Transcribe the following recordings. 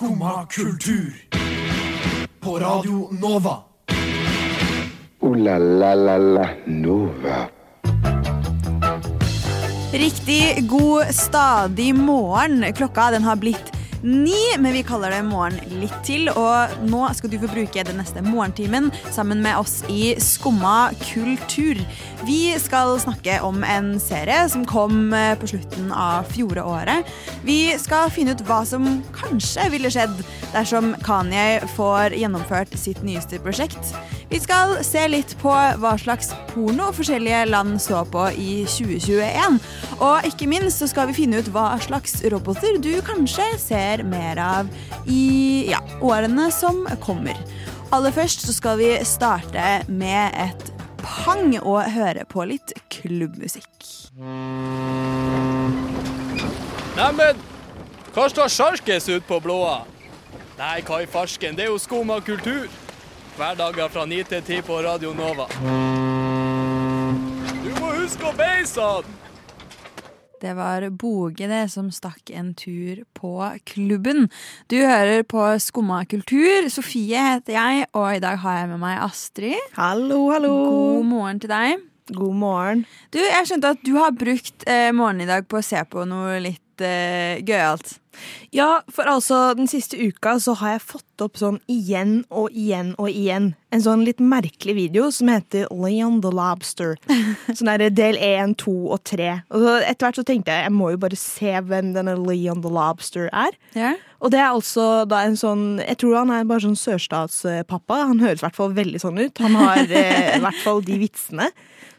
Skumma kultur. På Radio Nova. O-la-la-la-la Nova. Riktig god stadig morgen. Klokka den har blitt ni, men vi kaller det morgen litt til. Og nå skal du få bruke den neste morgentimen sammen med oss i Skumma kultur. Vi skal snakke om en serie som kom eh, på slutten av fjoråret. Vi skal finne ut hva som kanskje ville skjedd dersom Kanye får gjennomført sitt nyeste prosjekt. Vi skal se litt på hva slags porno forskjellige land så på i 2021. Og ikke minst så skal vi finne ut hva slags roboter du kanskje ser mer av i ja, årene som kommer. Aller først så skal vi starte med et pang og høre på litt klubbmusikk. Neimen, hva står sjarkes ut på blåa? Nei, hva i farsken, det er jo skum kultur. Hverdager fra 9 til 10 på Radio Nova. Du må huske å beise han! Det var Boge det som stakk en tur på klubben. Du hører på Skumma kultur. Sofie heter jeg, og i dag har jeg med meg Astrid. Hallo, hallo. God morgen til deg. God morgen. Du, Jeg skjønte at du har brukt eh, morgenen i dag på å se på noe litt eh, gøyalt. Ja, for altså den siste uka så har jeg fått opp sånn igjen og igjen og igjen en sånn litt merkelig video som heter Leon the Lobster. Sånn der del 1, 2 og 3. Og etter hvert så tenkte jeg jeg må jo bare se hvem denne Leon the Lobster er. Ja. Og det er altså da en sånn Jeg tror han er bare sånn sørstatspappa. Han høres i hvert fall veldig sånn ut. Han har eh, i hvert fall de vitsene.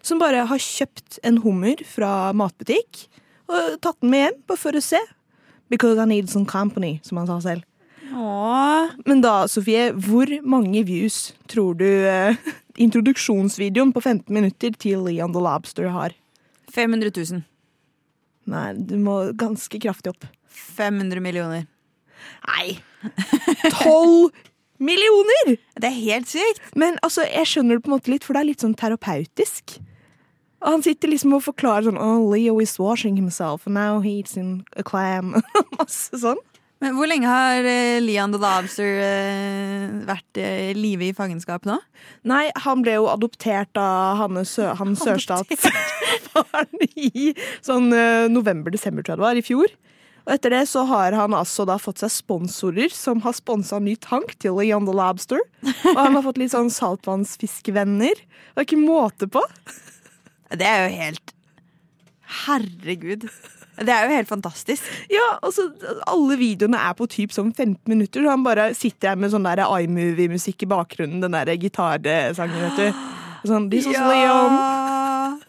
Som bare har kjøpt en hummer fra matbutikk og tatt den med hjem bare for å se. Because I need some company, som han sa selv. Åh. Men da, Sofie, hvor mange views tror du eh, introduksjonsvideoen på 15 minutter til Leon the Lobster har? 500 000. Nei, du må ganske kraftig opp. 500 millioner. Nei! 12 millioner! Det er helt sykt. Men altså, jeg skjønner det på en måte litt, for det er litt sånn terapeutisk. Og han sitter liksom og forklarer sånn Oh, Leo is washing himself, and now he eats in a clam. Masse sånn. Men Hvor lenge har uh, Leon the Lobster uh, vært i i live i fangenskap nå? Nei, han ble jo adoptert av Hanne Sø han sørstatsfaren i sånn eh, november-desember, tror jeg det var, i fjor. Og etter det så har han altså da fått seg sponsorer som har sponsa ny tank til Leon the Lobster. Og han har fått litt sånn saltvannsfiskevenner. Det er ikke måte på. Det er jo helt Herregud. Det er jo helt fantastisk. Ja, altså, Alle videoene er på typ sånn 15 minutter. Så han bare sitter her med sånn iMovie-musikk i bakgrunnen. Den der gitarsangen, vet du. Sånn, This was Leon.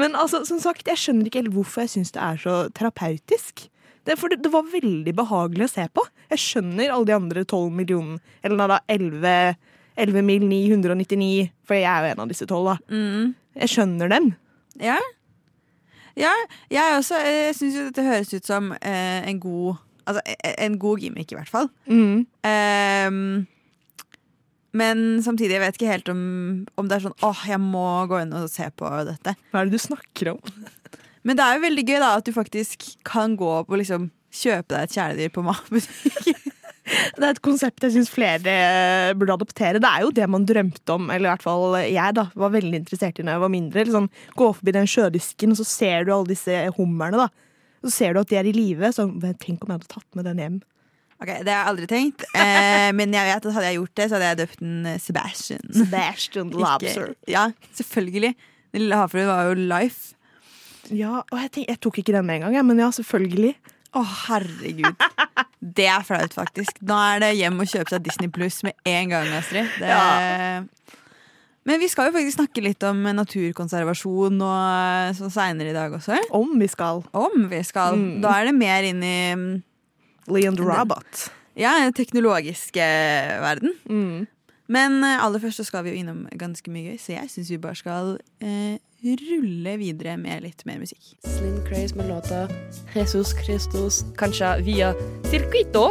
Men altså, som sagt, jeg skjønner ikke helt hvorfor jeg syns det er så terapeutisk. Det, for det, det var veldig behagelig å se på. Jeg skjønner alle de andre 12 millionene. Eller da 11, 11 mil 999, for jeg er jo en av disse 12, da. Mm. Jeg skjønner dem. Ja. ja jeg også Jeg syns jo dette høres ut som eh, en god Altså e- en god gimmick, i hvert fall. Mm. Eh, men samtidig, jeg vet ikke helt om, om det er sånn åh, jeg må gå inn og se på dette. Hva er det du snakker om? Men det er jo veldig gøy da at du faktisk kan gå på liksom kjøpe deg et kjæledyr på matbutikk. Det er et konsept jeg syns flere burde adoptere. Det er jo det man drømte om, eller i hvert fall jeg da, var veldig interessert i da jeg var mindre. Liksom, gå forbi den sjødisken, og så ser du alle disse hummerne. da. Så ser du at de er i live. Så tenk om jeg hadde tatt med den hjem. Ok, Det har jeg aldri tenkt, eh, men jeg vet at hadde jeg gjort det, så hadde jeg døpt den eh, Sebastian. Sebastian Lobster. Ikke, ja, selvfølgelig. Den lille havfruen var jo life. Ja, og jeg, tenk, jeg tok ikke den med en gang, men ja, selvfølgelig. Å, herregud. Det er flaut, faktisk. Nå er det hjem og kjøpe seg Disney Pluss med en gang, Astrid. Det... Men vi skal jo faktisk snakke litt om naturkonservasjon og sånn seinere i dag også. Om vi skal. Om vi skal. Mm. Da er det mer inn i Leon the Robot. ja, den teknologiske verden. Mm. Men eh, aller først så skal vi jo innom ganske mye gøy, så jeg syns vi bare skal eh, rulle videre med litt mer musikk. Slim Craze med låta Jesus Christus, kanskje via Circuito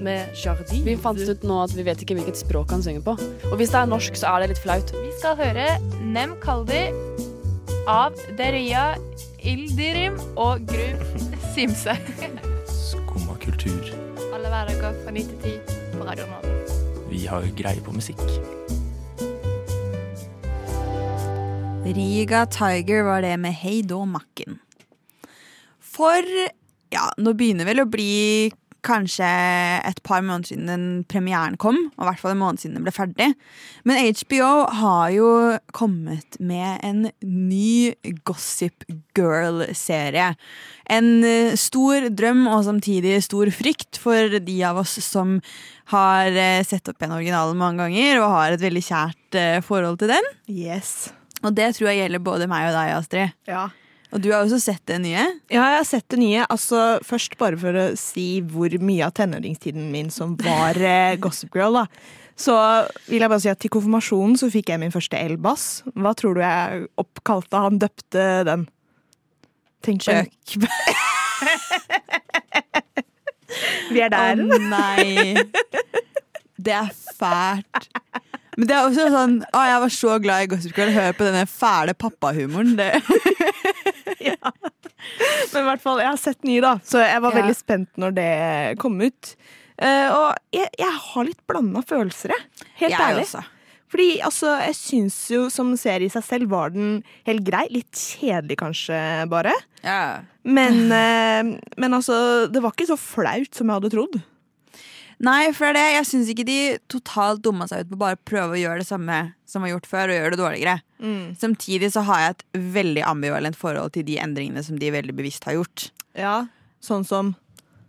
med Jardin. Vi fant ut nå at vi vet ikke hvilket språk han synger på. Og hvis det er norsk, så er det litt flaut. Vi skal høre Nem Kaldi av Deria Ildirim og Grum Simse. Skumma kultur. Alle hverdager fra 9 til 10 på Radio Nova. Vi har greie på musikk. Riga Tiger var det med Hei då makken. For ja, nå begynner vel å bli kanskje et par måneder siden den premieren kom, og i hvert fall en måned siden den ble ferdig. Men HBO har jo kommet med en ny Gossip Girl-serie. En eh, stor drøm og samtidig stor frykt for de av oss som har eh, sett opp igjen originalen mange ganger og har et veldig kjært eh, forhold til den. Yes. Og det tror jeg gjelder både meg og deg, Astrid. Ja. Og du har også sett det nye. Ja, jeg har sett det nye. Altså, først bare for å si hvor mye av tenåringstiden min som var eh, Gossip Girl, da. Så vil jeg bare si at til konfirmasjonen så fikk jeg min første elbass. Hva tror du jeg oppkalte han døpte den? Tenk Kjøk. Vi er der. Å nei. Det er fælt. Men det er også sånn Å, jeg var så glad i Gossip Girl. Hør på denne fæle pappahumoren. ja. Men i hvert fall, jeg har sett nye, da. Så jeg var Ja. veldig spent når det kom ut. Uh, og jeg, jeg har litt blanda følelser, jeg. Helt Jeg ærlig. også. Fordi altså, jeg syns jo som serie i seg selv var den helt grei. Litt kjedelig kanskje, bare. Ja. Men, uh, men altså, det var ikke så flaut som jeg hadde trodd. Nei, for det er det. Jeg syns ikke de totalt dumma seg ut på bare å prøve å gjøre det samme som var gjort før, og gjøre det dårligere. Samtidig så har jeg et veldig ambivalent forhold til de endringene som de veldig bevisst har gjort. Ja, Sånn som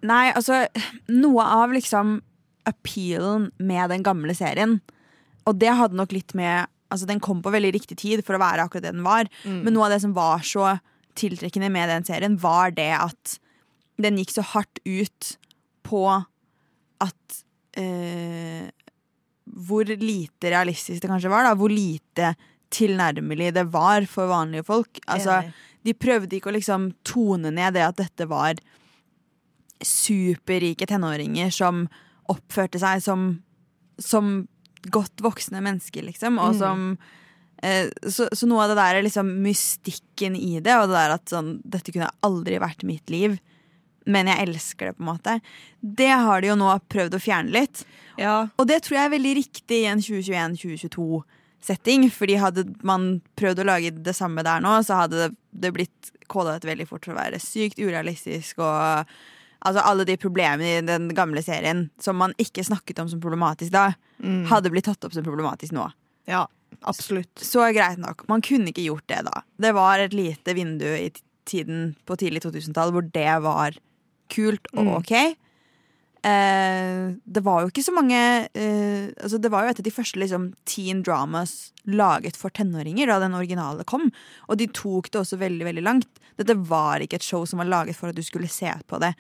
Nei, altså Noe av liksom appealen med den gamle serien, og det hadde nok litt med Altså, den kom på veldig riktig tid for å være akkurat det den var, men noe av det som var så tiltrekkende med den serien, var det at den gikk så hardt ut på at eh, Hvor lite realistisk det kanskje var, da. Hvor lite tilnærmelig det var for vanlige folk. Altså, de prøvde ikke å liksom tone ned det at dette var superrike tenåringer som oppførte seg som, som godt voksne mennesker, liksom. Og som eh, så, så noe av det der er liksom mystikken i det, og det der at sånn Dette kunne aldri vært mitt liv, men jeg elsker det, på en måte. Det har de jo nå prøvd å fjerne litt. Ja. Og det tror jeg er veldig riktig i en 2021-2022-setting. Fordi hadde man prøvd å lage det samme der nå, så hadde det, blitt kåla ut veldig fort for å være sykt urealistisk og Altså Alle de problemene i den gamle serien som man ikke snakket om som problematisk da, hadde blitt tatt opp som problematisk nå. ja, absolutt. Så greit nok. Man kunne ikke gjort det da. Det var et lite vindu i tiden på tidlig 2000-tall hvor det var kult og ok. Eh, det var jo ikke så mange eh, altså Det var jo et av de første liksom, teen dramas laget for tenåringer da den originale kom. Og de tok det også veldig veldig langt. Dette var ikke et show som var laget for at du skulle se på det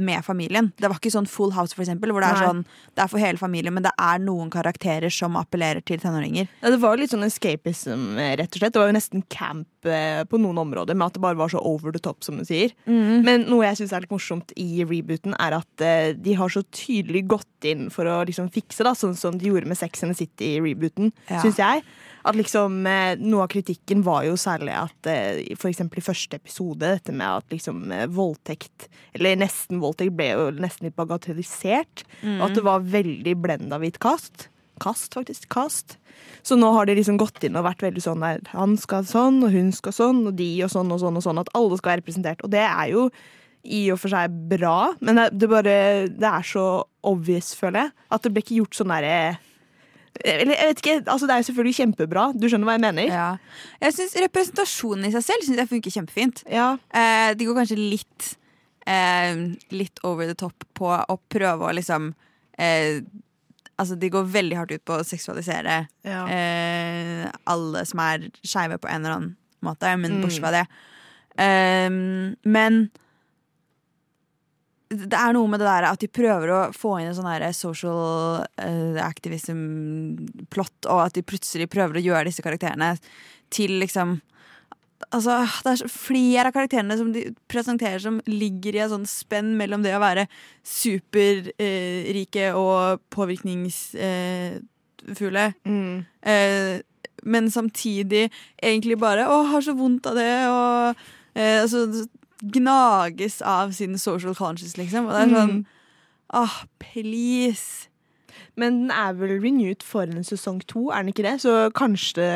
med familien. Det var ikke sånn Full House, for eksempel, hvor det er Nei. sånn Det er for hele familien, men det er noen karakterer som appellerer til tenåringer. Ja, det var litt sånn escapism, eh, rett og slett. Det var jo nesten camp på noen områder, med at det bare var så over the top, som du sier. Men noe jeg syns er litt morsomt i rebooten, er at uh, de har så tydelig gått inn for å liksom fikse, da, sånn som de gjorde med Sex and the City i rebooten, Ja. syns jeg. At liksom uh, Noe av kritikken var jo særlig at uh, for eksempel i første episode, dette med at liksom eh, voldtekt, eller nesten voldtekt, ble jo nesten litt bagatellisert. Og at det var veldig blenda hvit kast. Kast, faktisk. Kast. Så nå har de liksom gått inn og vært veldig sånn der han skal sånn, og hun skal sånn, og de og sånn og sånn og sånn. At alle skal være representert. Og det er jo i og for seg bra, men det, det bare Det er så obvious, føler jeg. At det ble ikke gjort sånn derre eller jeg vet ikke, altså Det er jo selvfølgelig kjempebra. Du skjønner hva jeg mener? Ja. Jeg synes Representasjonen i seg selv synes jeg funker kjempefint. Ja. Eh, det går kanskje litt eh, Litt over the top på å prøve å liksom eh, Altså, de går veldig hardt ut på å seksualisere Ja. eh, alle som er skeive på en eller annen måte, men Mm. bortsett fra det. Um, men det er noe med det der at de prøver å få inn en sånn her social uh, activism-plott, og at de plutselig prøver å gjøre disse karakterene til liksom Altså, det er flere av karakterene som de presenterer som ligger i et sånn spenn mellom det å være superrike og påvirkningsfulle, Mm. eh, men samtidig egentlig bare 'Å, har så vondt av det', og eh, altså, gnages av sin social conscious, liksom. Og det er sånn Åh, please. Men den er vel renewed for en sesong to, er den ikke det? Så kanskje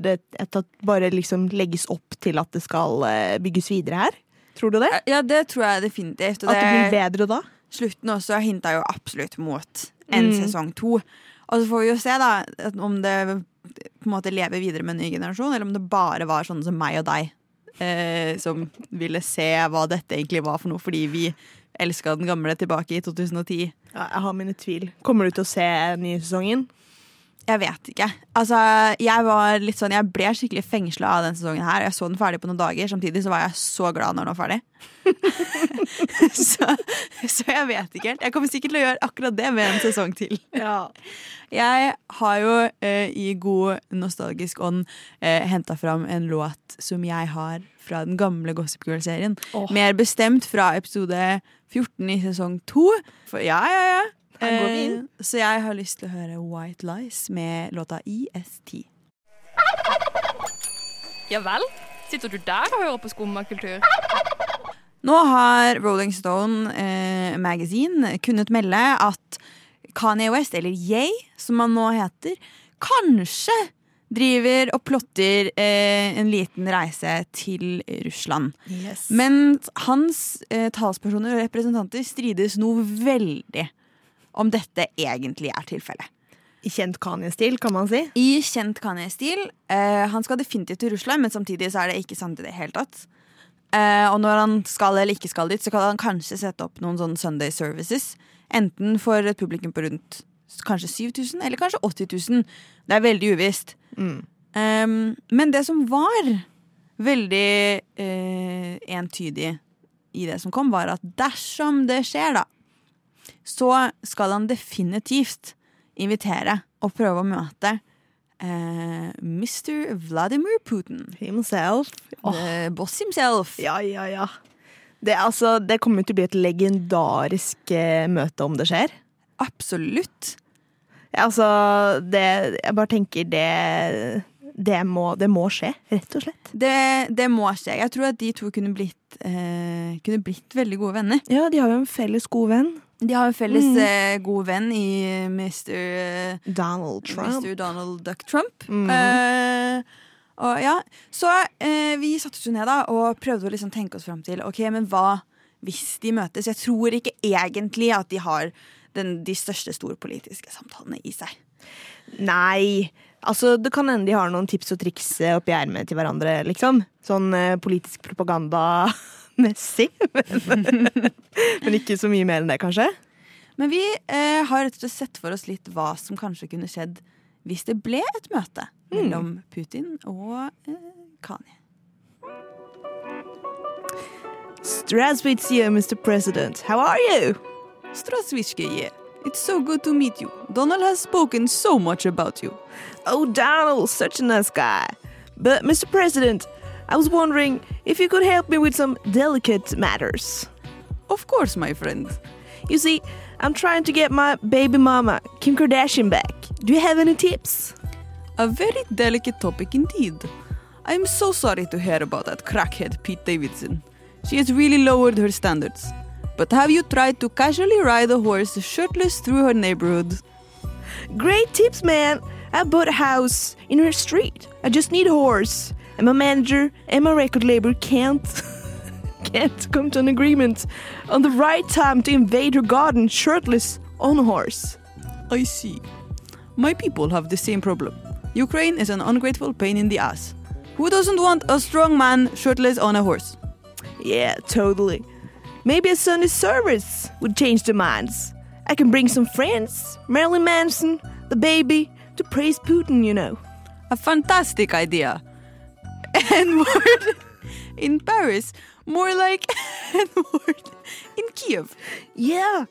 det det bare liksom legges opp til at det skal eh, bygges videre her? Tror du det? Ja, det tror jeg definitivt. At det blir bedre da? slutten også hinta jo absolutt mot en Mm. sesong to. Og så får vi jo se da om det på en måte lever videre med en ny generasjon, eller om det bare var sånne som meg og deg eh, som ville se hva dette egentlig var for noe, fordi vi elska den gamle tilbake i 2010. Ja, jeg har mine tvil. Kommer du til å se nye sesongen? Jeg vet ikke. Altså, jeg var litt sånn, jeg ble skikkelig fengsla av den sesongen her. Jeg så den ferdig på noen dager. Samtidig så var jeg så glad når den var ferdig. så, så jeg vet ikke helt. Jeg kommer sikkert til å gjøre akkurat det med en sesong til. Jeg har jo eh, i god nostalgisk ånd eh, henta fram en låt som jeg har fra den gamle Gossip Girl-serien. Oh. Mer bestemt fra episode 14 i sesong 2. For ja, ja, ja. Her går vi inn. Eh, så jeg har lyst til å høre White Lies med låta IST. Ja vel? Sitter du der og hører på skummakultur? Nå har Rolling Stone eh, Magazine kunnet melde at Kanye West, eller Yay, som han nå heter, kanskje driver og plotter eh, en liten reise til Russland. Men hans eh, talspersoner og representanter strides noe veldig om dette egentlig er tilfellet. I kjent Kanye-stil, kan man si. I kjent Kanye-stil. Eh, han skal definitivt til Russland, men samtidig så er det ikke sant i det hele tatt. Eh, og når han skal eller ikke skal dit, så kan han kanskje sette opp noen sånne Sunday services. Enten for et publikum på rundt kanskje 7000, eller kanskje 80 000. Det er veldig uvisst. Um, men det som var veldig uh, entydig i det som kom, var at dersom det skjer, da, så skal han definitivt invitere og prøve å møte eh, Mr. Vladimir Putin. Himself. Oh. boss himself. Ja, ja, ja. Det, altså, det kommer til å bli et legendarisk eh, møte om det skjer. Absolutt. Ja, altså, det, jeg bare tenker det det må, det må skje, rett og slett. Det, det må skje. Jeg tror at de to kunne blitt, eh, kunne blitt veldig gode venner. Ja, de har jo en felles god venn. De har en felles Mm. eh, god venn i Mr. eh, Donald Trump. Mr. Donald Duck Trump. Mhm. Eh, og ja, Så eh, vi satte oss ned da og prøvde å liksom tenke oss fram til Ok, men hva hvis de møtes? Jeg tror ikke egentlig at de har den, de største storpolitiske samtalene i seg. Nei, altså det kan hende de har noen tips og triks eh, oppi ermet til hverandre, liksom. Sånn eh, politisk propaganda-messig. men, men ikke så mye mer enn det, kanskje. Men vi eh, har rett og slett sett for oss litt hva som kanskje kunne skjedd hvis det ble et møte mellom Putin og eh, Kanye. Strasvitsia, Mr. President. How are you? Strasvitsjkije, it's so good to meet you. Donald has spoken so much about you. Oh, Donald, such a nice guy. But, Mr. President, I was wondering if you could help me with some delicate matters. Of course, my friend. You see, I'm trying to get my baby mama, Kim Kardashian, back. Do you have any tips? A very delicate topic indeed. I'm so sorry to hear about that crackhead Pete Davidson. She has really lowered her standards. But have you tried to casually ride a horse shirtless through her neighborhood? Great tips, man. I bought a house in her street. I just need a horse. And my manager and my record label can't can't come to an agreement on the right time to invade her garden shirtless on a horse. I see. My people have the same problem. Ukraine is an ungrateful pain in the ass. Who doesn't want a strong man shirtless on a horse? Yeah, totally. Maybe a Sunday service would change their minds. I can bring some friends, Marilyn Manson, the baby, to praise Putin, you know. A fantastic idea. N-word in Paris. More like N-word in Kiev. Yeah,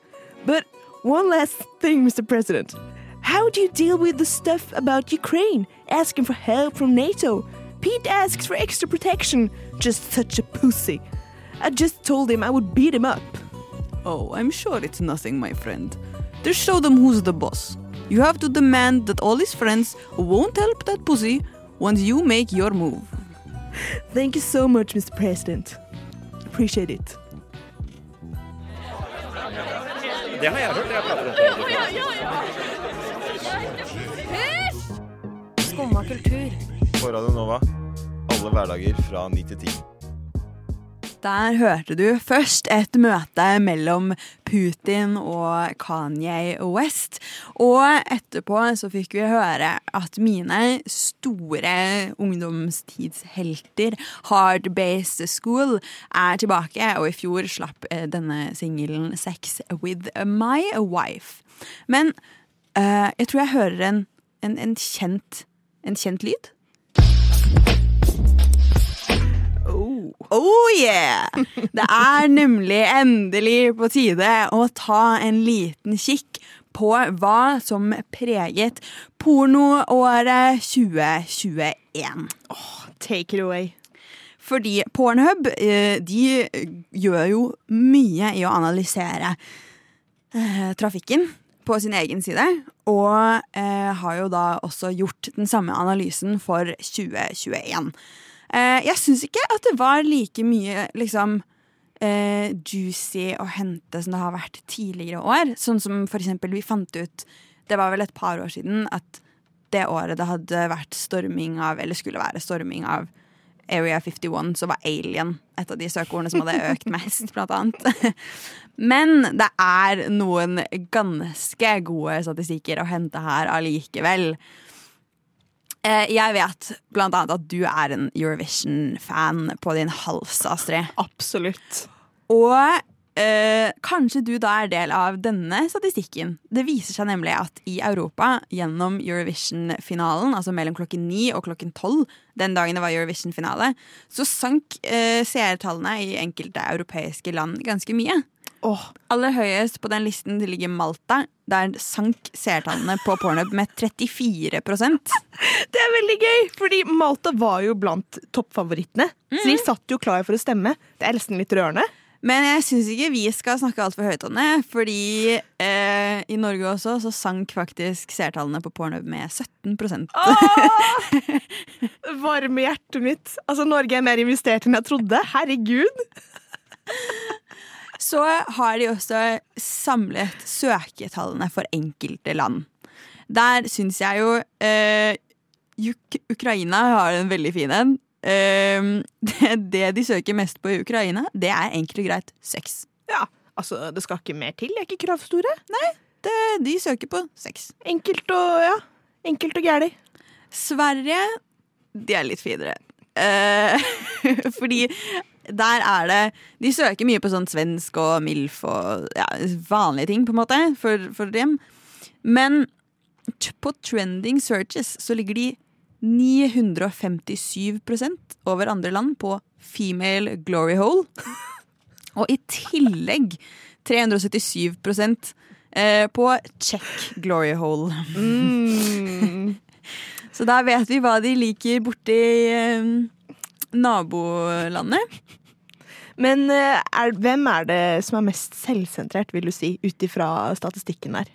but one last thing, Mr. President. How do you deal with the stuff about Ukraine asking for help from NATO? Pete asks for extra protection. Just such a pussy. I just told him I would beat him up. Oh, I'm sure it's nothing, my friend. Just show them who's the boss. You have to demand that all his friends won't help that pussy once you make your move. Thank you so much, Mr. President. Appreciate it. Det har jeg hørt. Jeg prater om Skumma kultur. På Radio Nova. Alle hverdager fra 9 til 10. Der hørte du først et møte mellom Putin og Kanye West. Og etterpå så fikk vi høre at mine store ungdomstidshelter, Hard Based School, er tilbake. Og i fjor slapp eh, denne singelen Sex With My Wife. Men uh, jeg tror jeg hører en, en, en, kjent, en kjent lyd. Oh yeah! Det er nemlig endelig på tide å ta en liten kikk på hva som preget pornoåret 2021. take it away. Fordi Pornhub eh, de gjør jo mye i å analysere eh, trafikken på sin egen side. Og eh, har jo da også gjort den samme analysen for 2021. Eh, jeg syns ikke at det var like mye liksom eh, juicy å hente som det har vært tidligere år. Sånn som for eksempel vi fant ut Det var vel et par år siden at det året det hadde vært storming av, eller skulle være storming av Area 51, så var alien et av de søkeordene som hadde økt mest, blant annet. Men det er noen ganske gode statistikker å hente her allikevel. Eh, Jeg vet blant annet at du er en Eurovision-fan på din hals, Astrid. Absolutt. Og eh, kanskje du da er del av denne statistikken. Det viser seg nemlig at i Europa, gjennom Eurovision-finalen, altså mellom klokken ni og klokken tolv, den dagen det var Eurovision-finale, så sank eh, seertallene i enkelte europeiske land ganske mye. Aller høyest på den listen det ligger Malta. Der sank seertallene på Pornhub med 34% Det er veldig gøy, fordi Malta var jo blant toppfavorittene. Så de satt jo klar for å stemme. Det er nesten litt rørende. Men jeg syns ikke vi skal snakke altfor høyt om det, fordi eh, i Norge også så sank faktisk seertallene på Pornhub med 17 Åh! Varme hjertet mitt. Altså, Norge er mer investert enn jeg trodde. Herregud. Så har de også samlet søketallene for enkelte land. Der syns jeg jo eh, Uk Ukraina har en veldig fin en. Eh, det, det de søker mest på i Ukraina, det er enkelt og greit sex. Ja, altså, det skal ikke mer til. De er ikke kravstore. Nei, det, de søker på sex. Enkelt og ja, enkelt og gæli. Sverige, de er litt finere. Eh, fordi der er det De søker mye på sånn svensk og MILF og ja, vanlige ting, på en måte, for, for dem. Men på trending searches så ligger de 957% over andre land på female glory hole. Og i tillegg 377 eh, på check glory hole. Så da vet vi hva de liker borti eh, nabolandet. Men eh, er, hvem er det som er mest selvsentrert, vil du si, ut ifra statistikken der?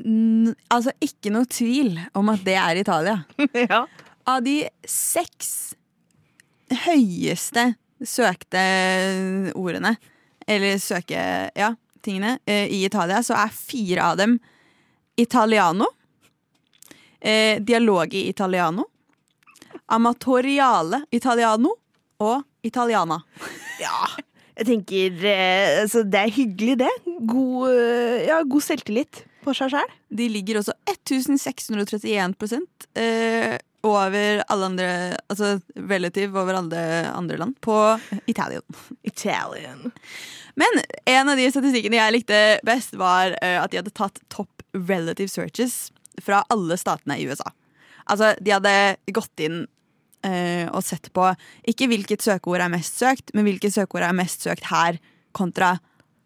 N altså, ikke noe tvil om at det er Italia. ja. Av de seks høyeste søkte ordene, eller søke... Ja, tingene, eh, i Italia, så er fire av dem italiano. Eh, dialogi italiano. Amatoriale italiano. Og italiana. Ja, jeg tenker eh, altså, Det er hyggelig, det. God, eh, ja, god selvtillit på seg sjæl. De ligger også 1631 eh, over alle andre Altså relativ over alle andre land på Italian. Italian. Men en av de statistikkene jeg likte best, var eh, at de hadde tatt top relative searches fra alle statene i USA. Altså, de hadde gått inn eh, og sett på ikke hvilket søkeord er mest søkt, men hvilket søkeord er mest søkt her kontra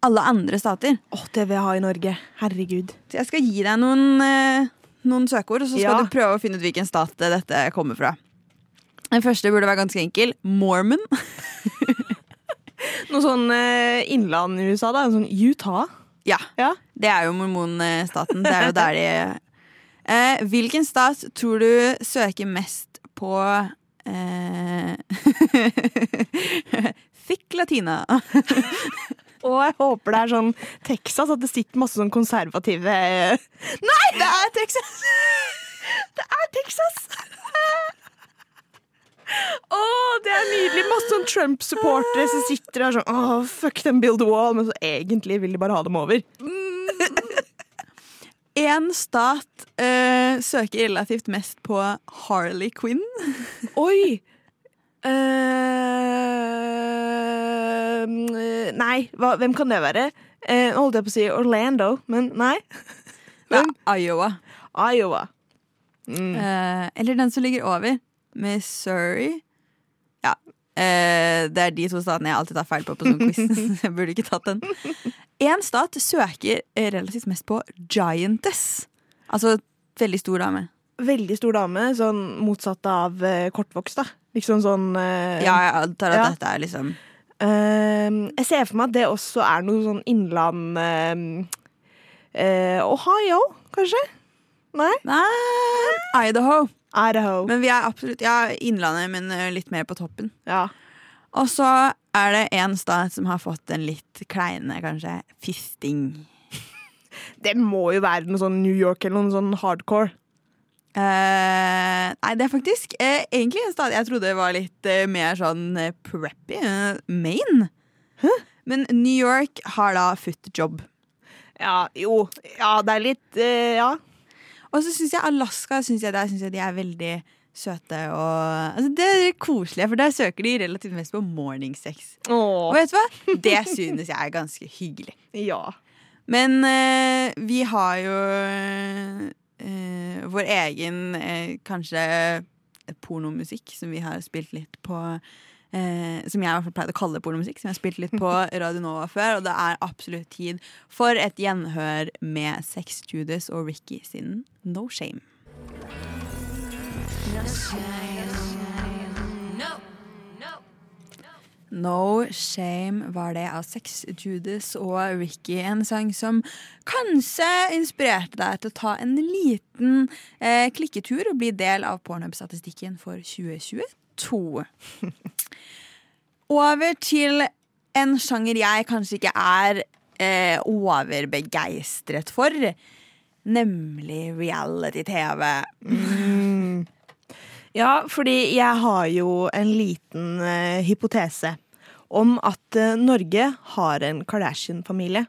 alle andre stater. Åh, Det vil jeg ha i Norge. Herregud. Så jeg skal gi deg noen, eh, noen søkeord, og så skal Ja. du prøve å finne ut hvilken stat dette kommer fra. Den første burde være ganske enkel. Mormon. Noe sånn eh, innland i USA, da. Sånn Utah. Ja. Det er jo mormonstaten. Det er jo der de eh, Hvilken stat tror du søker mest på eh, Thick latina. Og jeg håper det er sånn Texas, at det sitter masse sånn konservative Nei, det er Texas! Det er Texas! Å, det er nydelig. Masse sånn Trump-supportere som sitter der sånn Åh, fuck them, build a wall. Men så egentlig vil de bare ha dem over. En stat uh, søker relativt mest på Harley Quinn. Oi! Uh, nei, hva, hvem kan det være? Uh, holdt jeg på å si Orlando, men nei. Ja, Iowa. Iowa. Eh, eller den som ligger over. Missouri. Ja. Det er de to statene jeg alltid tar feil på på sånn quiz. jeg burde ikke tatt den. Én stat søker relativt mest på giantess. Altså veldig stor dame. Veldig stor dame, sånn motsatt av eh, kortvokst, da. Liksom sånn eh, Ja, jeg antar at ja. dette er liksom eh, Jeg ser for meg at det også er noe sånn innland eh, eh, Ohio, kanskje? Nei? Nei, Idaho. Idaho. Men vi er absolutt Ja, Innlandet, men eh, litt mer på toppen. Ja. Og så er det en stat som har fått en litt kleine, kanskje, fisting. Det må jo være noe sånn New York eller noe sånn hardcore. Eh, nei, det er faktisk eh, egentlig en stad jeg trodde var litt eh, mer sånn eh, preppy. eh, Maine. Men New York har da footjob. Ja, jo. Ja, det er litt eh, Ja. Og så syns jeg Alaska synes jeg, der synes jeg de er veldig søte og altså, Det er koselig, for der søker de relativt mest på morning sex. Åh. Og vet du hva? Det synes jeg er ganske hyggelig. Ja. Men eh, vi har jo eh, vår egen eh, kanskje pornomusikk som vi har spilt litt på eh, Som jeg i hvert fall pleide å kalle pornomusikk, som jeg har spilt litt på Radio Nova før. Og det er absolutt tid for et gjenhør med Sex Judas og Ricky sin No Shame. No Shame var det av Sex, Judas og Ricky. En sang som kanskje inspirerte deg til å ta en liten eh, klikketur og bli del av pornhub-statistikken for 2022. Over til en sjanger jeg kanskje ikke er eh, overbegeistret for, nemlig reality-TV. Ja, fordi jeg har jo en liten eh, hypotese om at eh, Norge har en Kardashian-familie.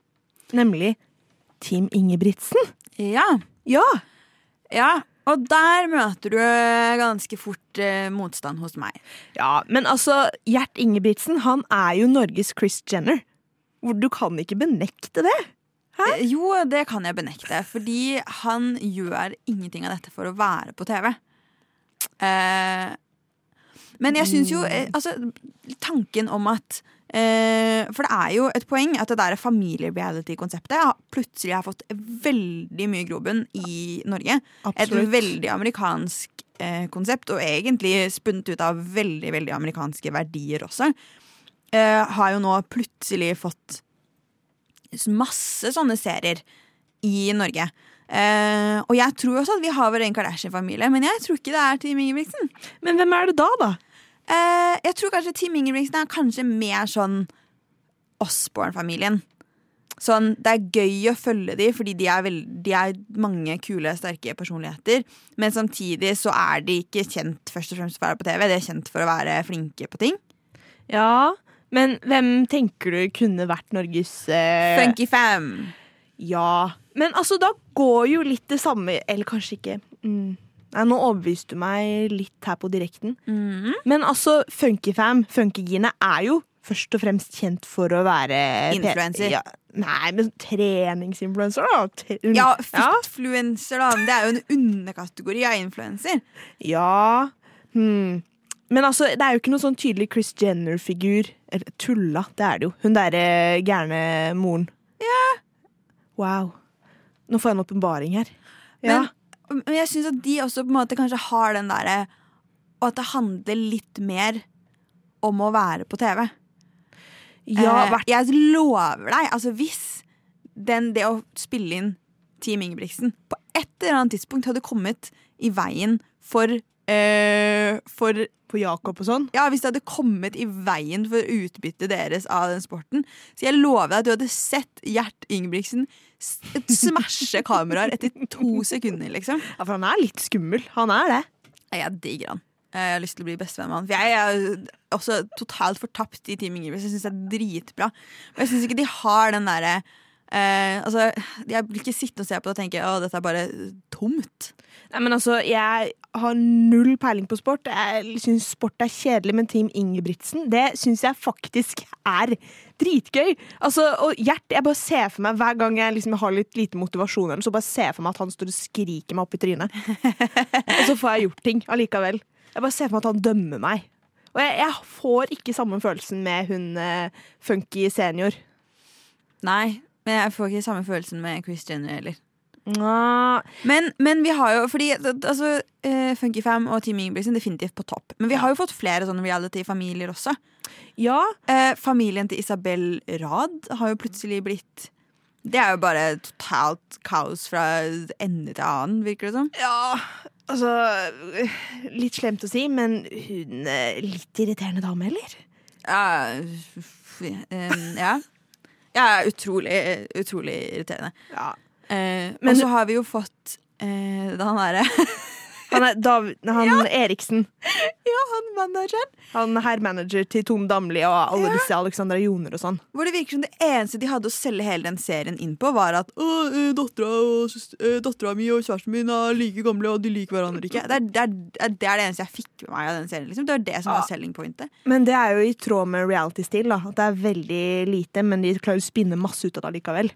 Nemlig Team Ingebrigtsen. Ja. Ja. ja. Og der møter du ganske fort eh, motstand hos meg. Ja, men altså, Gjert Ingebrigtsen han er jo Norges Chris Jenner. Hvor du kan ikke benekte det. Hæ? Jo, det kan jeg benekte, fordi han gjør ingenting av dette for å være på TV. Eh, men jeg syns jo eh, Altså, tanken om at eh, For det er jo et poeng at det der familie-reality-konseptet plutselig har fått veldig mye grobunn i Norge. Absolutt. Et veldig amerikansk eh, konsept, og egentlig spunnet ut av veldig, veldig amerikanske verdier også. Eh, har jo nå plutselig fått masse sånne serier i Norge. Eh, og jeg tror også at vi har vår egen Kardashian-familie, men jeg tror ikke det er Team Ingebrigtsen. Men hvem er det da, da? Uh, jeg tror kanskje Team Ingebrigtsen er kanskje mer sånn Osborne-familien. Sånn, Det er gøy å følge dem, fordi de er, veld, de er mange kule, sterke personligheter. Men samtidig så er de ikke kjent først og fremst for å være på TV, de er kjent for å være flinke på ting. Ja, men hvem tenker du kunne vært Norges uh... Funky Fam. Ja. Men altså, da går jo litt det samme Eller kanskje ikke. Mm. Nei, nå overbeviste du meg litt her på direkten. Mm. Men altså, Funkyfam, Funkygine, er jo først og fremst kjent for å være Influencer. Ja, nei, men treningsinfluencer, da. Tre- Ja, fitfluencer, da. Det er jo en underkategori av influenser. Ja. Hmm. Men altså, det er jo ikke noen sånn tydelig Chris Jenner-figur. Eller tulla, det er det jo. Hun derre gærne moren. Ja. Wow. Nå får jeg en åpenbaring her. Men, men jeg syns at de også på en måte kanskje har den derre Og at det handler litt mer om å være på TV. Ja, eh, jeg lover deg, altså hvis den, det å spille inn Team Ingebrigtsen på et eller annet tidspunkt hadde kommet i veien for eh, for På Jakob og sånn? Ja, hvis det hadde kommet i veien for utbyttet deres av den sporten. Så jeg lover deg at du hadde sett Gjert Ingebrigtsen smashe kameraer etter to sekunder, liksom. Ja, for han er litt skummel. Han er det. Jeg digger han. Jeg har lyst til å bli bestevenn med han. For jeg er også totalt fortapt i Team Ingebrigtsen. Jeg syns det er dritbra. Men jeg syns ikke de har den derre eh, Altså, jeg blir ikke sitte og se på det og tenke at dette er bare tomt. Nei, men altså, Jeg har null peiling på sport. Jeg syns sport er kjedelig, men Team Ingebrigtsen det syns jeg faktisk er dritgøy. Altså, og Gjert, jeg bare ser for meg hver gang jeg liksom har litt lite motivasjon, så bare ser for meg at han står og skriker meg opp i trynet. og så får jeg gjort ting allikevel. Jeg bare ser for meg at han dømmer meg. Og jeg, jeg får ikke samme følelsen med hun uh, funky senior. Nei, men jeg får ikke samme følelsen med Chris Jenner heller. Nå, Men, men vi har jo Fordi altså, Funky Fam og Team Ingebrigtsen definitivt på topp. Men vi har jo fått flere sånne reality-familier også. ja, Eh, familien til Isabel Rad har jo plutselig blitt Det er jo bare totalt kaos fra ende til annen, virker det som. Ja, altså Litt slemt å si, men hun er Litt irriterende dame, eller? Ja, eh, ja. Ja utrolig, utrolig irriterende. Ja. Eh, Men- og så har vi jo fått eh, han derre Han er Dav han Eriksen. Ja, han manageren. Han herrmanager til Tom Damli og alle disse Alexandra Joner og sånn. Hvor det virker som det eneste de hadde å selge hele den serien inn på, var at «Å, eh, dattera mi og kjæresten min er like gamle, og de liker hverandre ikke. Det er det, er, det, er det eneste jeg fikk med meg av den serien. Liksom. Det var det som Ja. var selling pointet. Men det er jo i tråd med reality-stil. At Det er veldig lite, men de klarer å spinne masse ut av det likevel.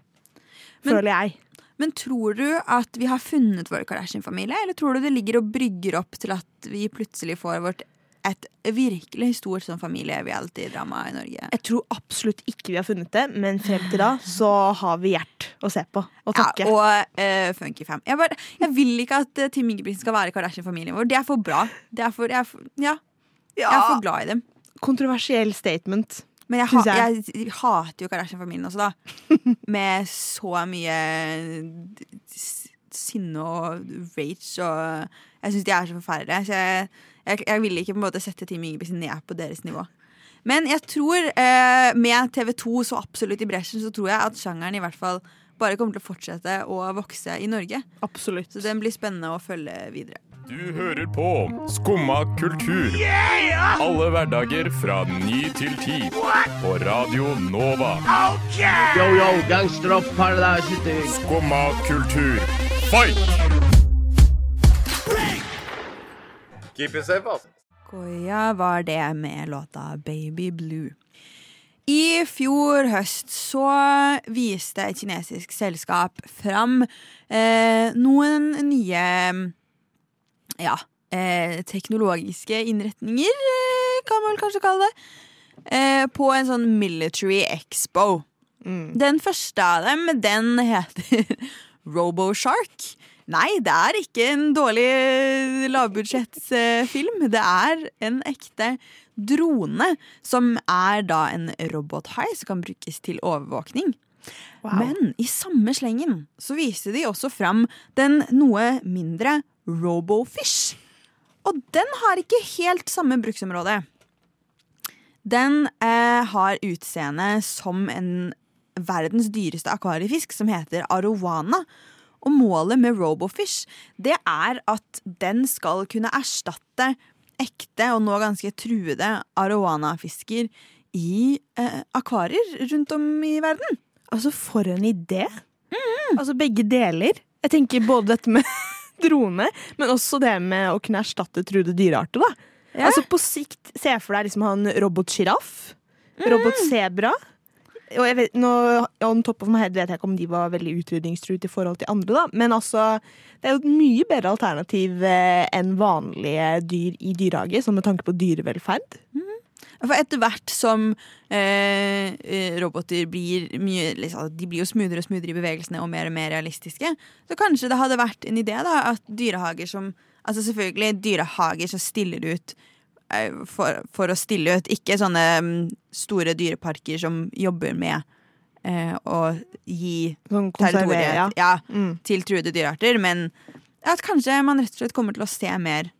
Men- Føler jeg. Men tror du at vi har funnet vår Kardashian-familie, eller tror du det ligger og brygger opp til at vi plutselig får vårt et virkelig stort sånn familie-reality-drama i Norge? Jeg tror absolutt ikke vi har funnet det, men frem til da så har vi Gjert å se på og takke. Ja, og uh, Funky Fam. Jeg, bare, jeg vil ikke at uh, Tim Ingebrigtsen skal være Kardashian-familien vår. Det er for bra. Det er for, jeg, er for, ja, jeg er for glad i dem. Kontroversiell statement. Men jeg, ha, jeg. jeg hater jo Kardashian-familien også, da. Med så mye sinne og rage og Jeg syns de er så forferdelige. Så jeg, jeg, jeg ville ikke på en måte sette Team Ingebrigtsen ned på deres nivå. Men jeg tror, eh, med TV2 så absolutt i bresjen, så tror jeg at sjangeren i hvert fall bare kommer til å fortsette å vokse i Norge. Absolutt. Så den blir spennende å følge videre. Du hører på Skumma kultur. Alle hverdager fra ny til ti. På Radio Nova. Yo, yo, gangsteropp, paradise. Skumma kultur, fight! Keep it safe, altså. Goya var det med låta Baby Blue. I fjor høst så viste et kinesisk selskap fram eh, noen nye ja, eh, teknologiske innretninger, eh, kan man vel kanskje kalle det, eh, på en sånn military expo. Den første av dem, den heter RoboShark. Nei, det er ikke en dårlig lavbudsjettsfilm. Det er en ekte drone, som er da en robothai som kan brukes til overvåkning. Men i samme slengen så viste de også fram den noe mindre Robofish. Og den har ikke helt samme bruksområde. Den eh, har utseende som en verdens dyreste akvariefisk som heter arowana. Og målet med Robofish det er at den skal kunne erstatte ekte og nå ganske truede arowana-fisker i eh, akvarier rundt om i verden. Altså, for en idé! Altså begge deler. Jeg tenker både dette med drone, men også det med å kunne erstatte truede dyrearter. da. Ja. Altså På sikt, se for deg liksom han robotsjiraff, robotsebra. Og jeg vet, nå, on top of my head vet jeg ikke om de var veldig utrydningstruet i forhold til andre, da. Men altså, det er jo et mye bedre alternativ eh, enn vanlige dyr i dyrehage, sånn med tanke på dyrevelferd. For etter hvert som eh, eh, roboter blir mye liksom, De blir jo smoothere og smoothere i bevegelsene og mer og mer realistiske. Så kanskje det hadde vært en idé da at dyrehager som Altså selvfølgelig dyrehager som stiller ut eh, for, for å stille ut, ikke sånne mm, store dyreparker som jobber med eh, å gi Sånn territoriet ja. ja, til truede dyrearter, men at kanskje man rett og slett kommer til å se mer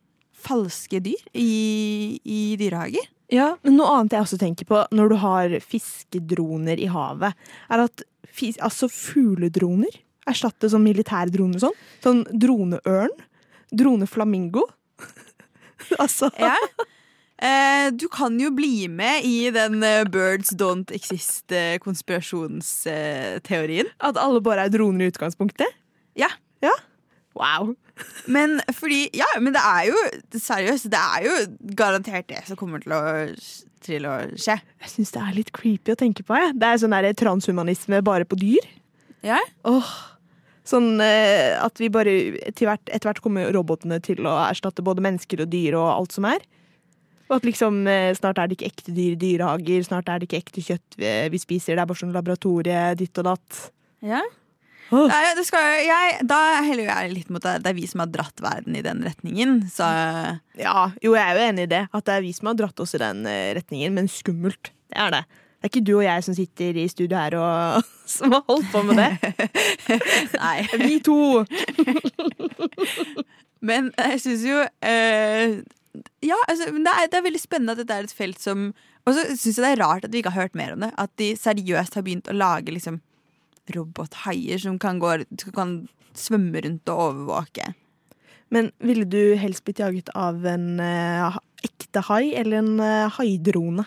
falske dyr i, i dyrehager. Ja, men Noe annet jeg også tenker på når du har fiskedroner i havet, er at fis, altså fugledroner erstatter sånn militærdroner og sånn. Sånn droneørn. Droneflamingo. altså Ja. Eh, du kan jo bli med i den eh, Birds Don't Exist-konspirasjonsteorien. At alle bare er droner i utgangspunktet? Ja. ja. Wow. Men fordi Ja, men det er jo seriøst, det er jo garantert det som kommer til å, til å skje. Jeg syns det er litt creepy å tenke på. Jeg. Det er sånn der transhumanisme bare på dyr. Ja. Oh, sånn eh, at vi bare til hvert, Etter hvert kommer robotene til å erstatte både mennesker og dyr og alt som er. Og at liksom eh, snart er det ikke ekte dyr i dyrehager, snart er det ikke ekte kjøtt vi, vi spiser, det er bare sånn laboratorie, ditt og datt. Ja. Nei, det skal, jeg, da heller jeg litt mot det. Det er vi som har dratt verden i den retningen. Så Ja, jo, jeg er jo enig i det. At det er vi som har dratt oss i den eh, retningen, men skummelt. Det er det. Det er ikke du og jeg som sitter i studio her og som har holdt på med det. Nei. Vi to. Men jeg syns jo eh, Ja, altså, det er, det er veldig spennende at dette er et felt som Og så syns jeg det er rart at vi ikke har hørt mer om det. At de seriøst har begynt å lage liksom robothaier som kan, gå, kan svømme rundt og overvåke. Men ville du helst blitt jaget av en uh, ekte hai eller en uh, haidrone?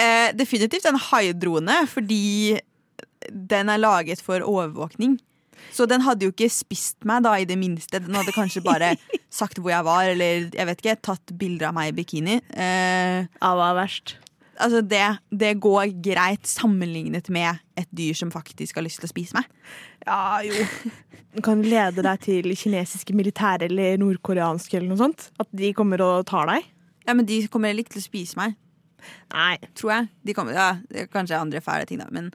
Eh, definitivt en haidrone, fordi den er laget for overvåkning. Så den hadde jo ikke spist meg, da, i det minste. Den hadde kanskje bare sagt hvor jeg var, eller jeg vet ikke, tatt bilder av meg i bikini. Eh, Ja, hva er verst? Altså det, det går greit sammenlignet med et dyr som faktisk har lyst til å spise meg. Ja, jo. Du kan lede deg til kinesiske militære eller nordkoreanske eller noe sånt. At de kommer og tar deg. Ja, Men de kommer heller ikke til å spise meg, Nei, tror jeg. De kommer, ja, det er kanskje andre fæle ting, da, men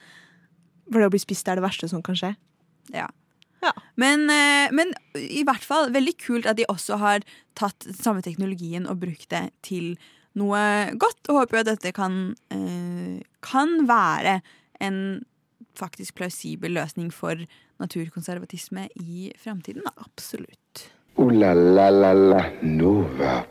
for det å bli spist er det verste som kan skje. ja. Ja. Men, eh, men i hvert fall veldig kult at de også har tatt samme teknologien og brukt det til noe godt. Og håper jo at dette kan, eh, kan være en faktisk plausibel løsning for naturkonservatisme i fremtiden. Da. Absolutt. Ooh la la la la Nova.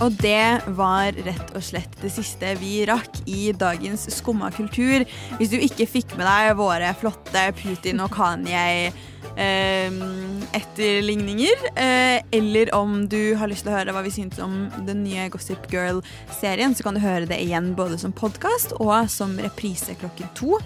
Og det var rett og slett det siste vi rakk i dagens Skumma kultur. Hvis du ikke fikk med deg våre flotte Putin og Kanye etterligninger, eh, eller om du har lyst til å høre hva vi syns om den nye Gossip Girl-serien, så kan du høre det igjen både som podkast og som reprise klokken to.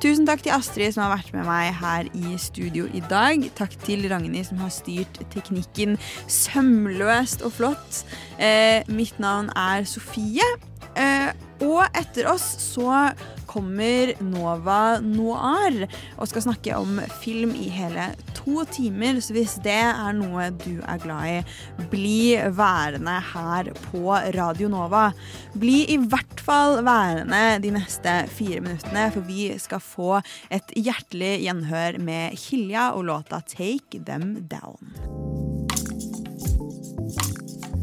Tusen takk til Astrid som har vært med meg her i studio i dag. Takk til Ragnhild som har styrt teknikken sømløst og flott. Eh, mitt navn er Sofie. Eh, og etter oss så kommer Nova Noir og skal snakke om film i hele to timer. Så hvis det er noe du er glad i, bli værende her på Radio Nova. Bli i hvert fall værende de neste fire minuttene, for vi skal få et hjertelig gjenhør med Hilja og låta Take Them Down.